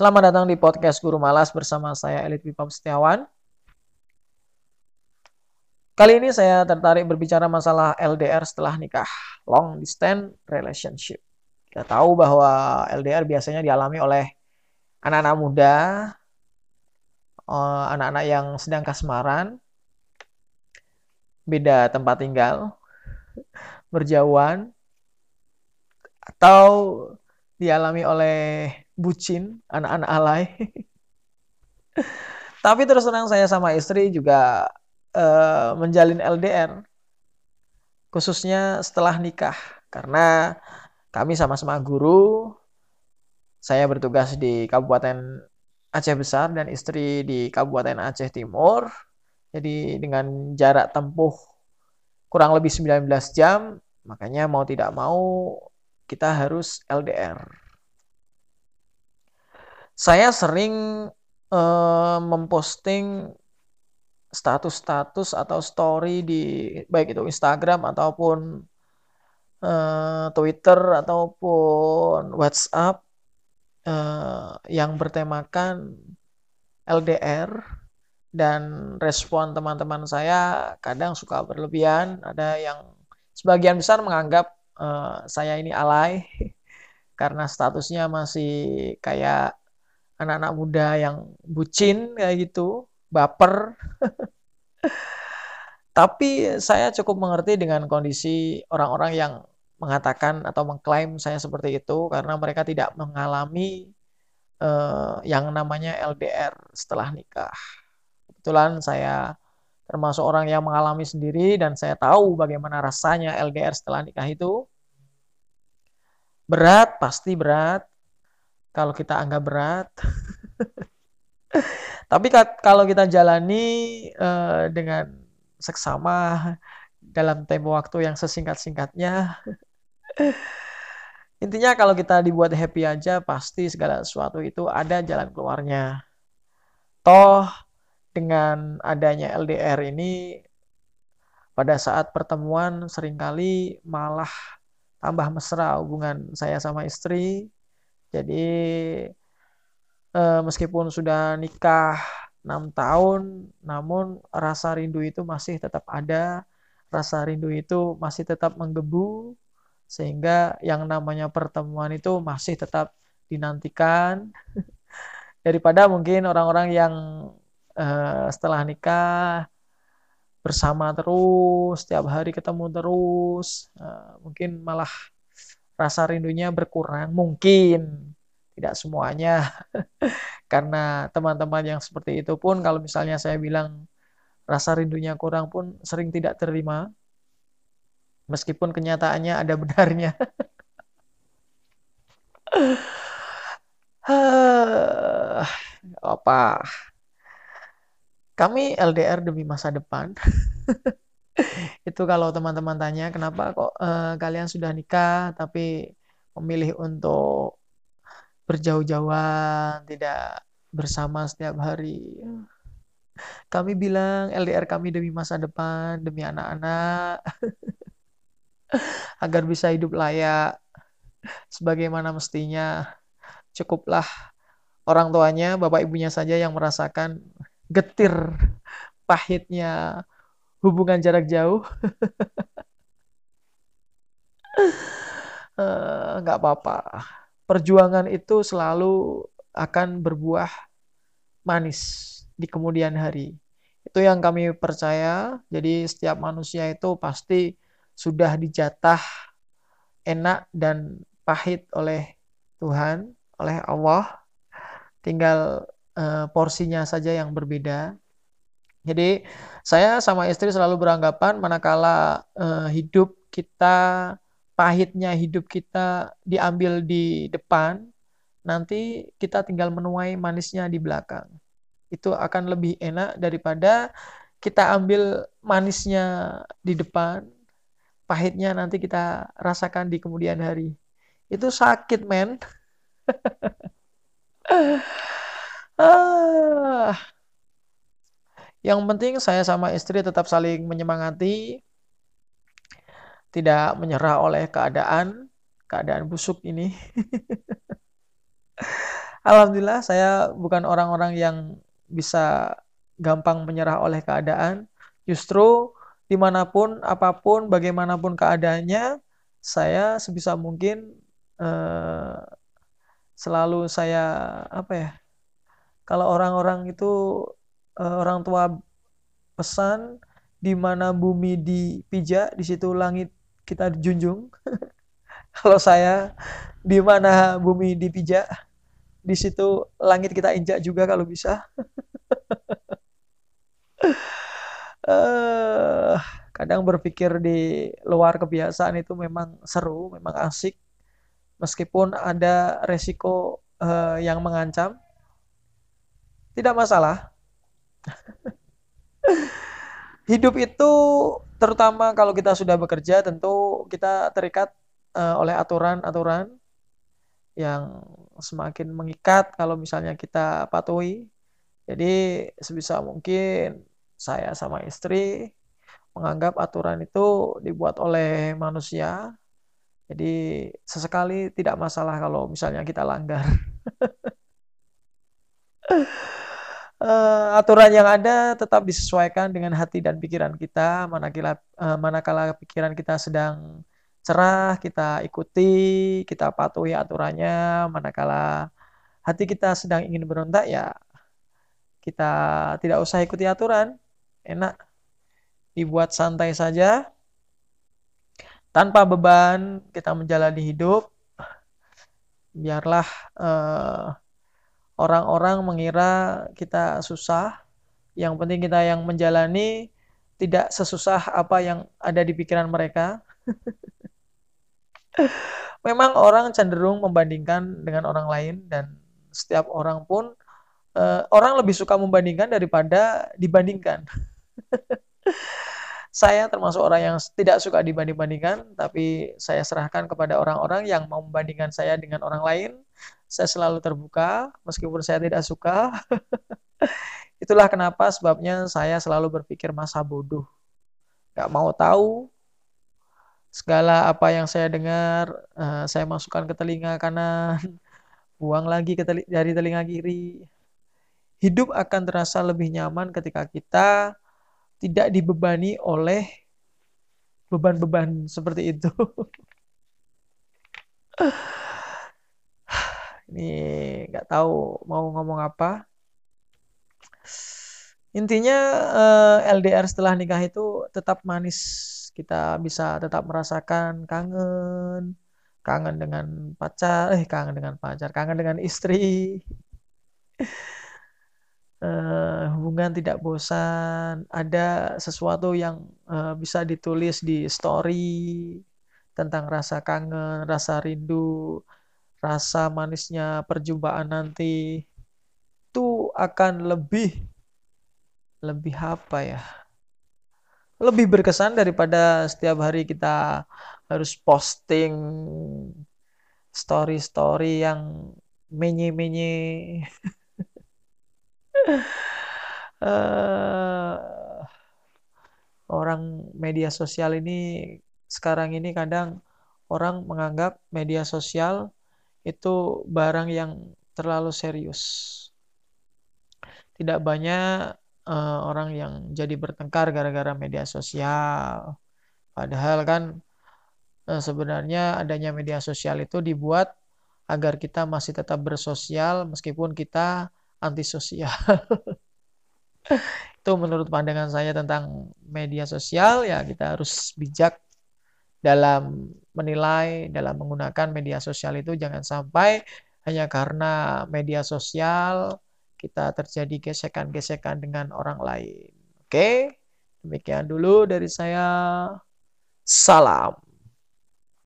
Selamat datang di podcast Guru Malas bersama saya Elit Pipam Setiawan. Kali ini saya tertarik berbicara masalah LDR setelah nikah, long distance relationship. Kita tahu bahwa LDR biasanya dialami oleh anak-anak muda, eh, anak-anak yang sedang kasmaran, beda tempat tinggal, berjauhan, atau dialami oleh bucin, anak-anak alay. Tapi terus terang saya sama istri juga uh, menjalin LDR, khususnya setelah nikah, karena kami sama-sama guru. Saya bertugas di Kabupaten Aceh Besar dan istri di Kabupaten Aceh Timur. Jadi dengan jarak tempuh kurang lebih 19 jam, makanya mau tidak mau kita harus LDR saya sering uh, memposting status-status atau story di baik itu Instagram ataupun uh, Twitter ataupun WhatsApp uh, yang bertemakan LDR dan respon teman-teman saya kadang suka berlebihan. Ada yang sebagian besar menganggap uh, saya ini alay karena statusnya masih kayak anak-anak muda yang bucin kayak gitu, baper. Tapi saya cukup mengerti dengan kondisi orang-orang yang mengatakan atau mengklaim saya seperti itu karena mereka tidak mengalami uh, yang namanya LDR setelah nikah. Kebetulan saya termasuk orang yang mengalami sendiri dan saya tahu bagaimana rasanya LDR setelah nikah itu. Berat, pasti berat, kalau kita anggap berat. Tapi kalau kita jalani uh, dengan seksama dalam tempo waktu yang sesingkat-singkatnya, intinya kalau kita dibuat happy aja, pasti segala sesuatu itu ada jalan keluarnya. Toh dengan adanya LDR ini, pada saat pertemuan sering kali malah tambah mesra hubungan saya sama istri, jadi eh, meskipun sudah nikah 6 tahun, namun rasa rindu itu masih tetap ada, rasa rindu itu masih tetap menggebu, sehingga yang namanya pertemuan itu masih tetap dinantikan. Daripada mungkin orang-orang yang uh, setelah nikah bersama terus, setiap hari ketemu terus, uh, mungkin malah rasa rindunya berkurang mungkin. Tidak semuanya. Karena teman-teman yang seperti itu pun kalau misalnya saya bilang rasa rindunya kurang pun sering tidak terima meskipun kenyataannya ada benarnya. Apa? Kami LDR demi masa depan itu kalau teman-teman tanya kenapa kok uh, kalian sudah nikah tapi memilih untuk berjauh-jauhan, tidak bersama setiap hari. Kami bilang LDR kami demi masa depan, demi anak-anak, agar bisa hidup layak sebagaimana mestinya. Cukuplah orang tuanya, bapak ibunya saja yang merasakan getir pahitnya hubungan jarak jauh. Eh, nggak uh, apa-apa. Perjuangan itu selalu akan berbuah manis di kemudian hari. Itu yang kami percaya. Jadi setiap manusia itu pasti sudah dijatah enak dan pahit oleh Tuhan, oleh Allah. Tinggal uh, porsinya saja yang berbeda. Jadi saya sama istri selalu beranggapan manakala uh, hidup kita pahitnya hidup kita diambil di depan, nanti kita tinggal menuai manisnya di belakang. Itu akan lebih enak daripada kita ambil manisnya di depan, pahitnya nanti kita rasakan di kemudian hari. Itu sakit, men. ah. Yang penting saya sama istri tetap saling menyemangati, tidak menyerah oleh keadaan, keadaan busuk ini. Alhamdulillah saya bukan orang-orang yang bisa gampang menyerah oleh keadaan. Justru di mana pun, apa pun, bagaimanapun keadaannya, saya sebisa mungkin eh, selalu saya apa ya? Kalau orang-orang itu eh, orang tua pesan di mana bumi dipijak, di situ langit kita junjung. Kalau saya di mana bumi dipijak, di situ langit kita injak juga kalau bisa. uh, kadang berpikir di luar kebiasaan itu memang seru, memang asik. Meskipun ada resiko uh, yang mengancam, tidak masalah. Hidup itu terutama kalau kita sudah bekerja tentu kita terikat uh, oleh aturan-aturan yang semakin mengikat kalau misalnya kita patuhi. Jadi sebisa mungkin saya sama istri menganggap aturan itu dibuat oleh manusia. Jadi sesekali tidak masalah kalau misalnya kita langgar. uh, aturan yang ada tetap disesuaikan dengan hati dan pikiran kita. Manakala, uh, manakala pikiran kita sedang cerah, kita ikuti, kita patuhi aturannya. Manakala hati kita sedang ingin berontak, ya kita tidak usah ikuti aturan. Enak, dibuat santai saja, tanpa beban kita menjalani hidup. Biarlah eh, orang-orang mengira kita susah. Yang penting kita yang menjalani tidak sesusah apa yang ada di pikiran mereka. Memang orang cenderung membandingkan dengan orang lain dan setiap orang pun uh, orang lebih suka membandingkan daripada dibandingkan. saya termasuk orang yang tidak suka dibanding-bandingkan, tapi saya serahkan kepada orang-orang yang mau membandingkan saya dengan orang lain. Saya selalu terbuka, meskipun saya tidak suka. Itulah kenapa sebabnya saya selalu berpikir masa bodoh. Gak mau tahu, segala apa yang saya dengar uh, saya masukkan ke telinga kanan buang lagi ke teli dari telinga kiri hidup akan terasa lebih nyaman ketika kita tidak dibebani oleh beban-beban seperti itu. Ini nggak tahu mau ngomong apa. Intinya eh, LDR setelah nikah itu tetap manis. Kita bisa tetap merasakan kangen, kangen dengan pacar, eh kangen dengan pacar, kangen dengan istri. Uh, hubungan tidak bosan, ada sesuatu yang uh, bisa ditulis di story tentang rasa kangen, rasa rindu, rasa manisnya perjumpaan nanti itu akan lebih lebih apa ya? lebih berkesan daripada setiap hari kita harus posting story-story yang menye-menye. uh, orang media sosial ini sekarang ini kadang orang menganggap media sosial itu barang yang terlalu serius. Tidak banyak uh, orang yang jadi bertengkar gara-gara media sosial. Padahal kan uh, sebenarnya adanya media sosial itu dibuat agar kita masih tetap bersosial meskipun kita antisosial. itu menurut pandangan saya tentang media sosial ya kita harus bijak dalam menilai dalam menggunakan media sosial itu jangan sampai hanya karena media sosial kita terjadi gesekan-gesekan dengan orang lain. Oke, demikian dulu dari saya. Salam.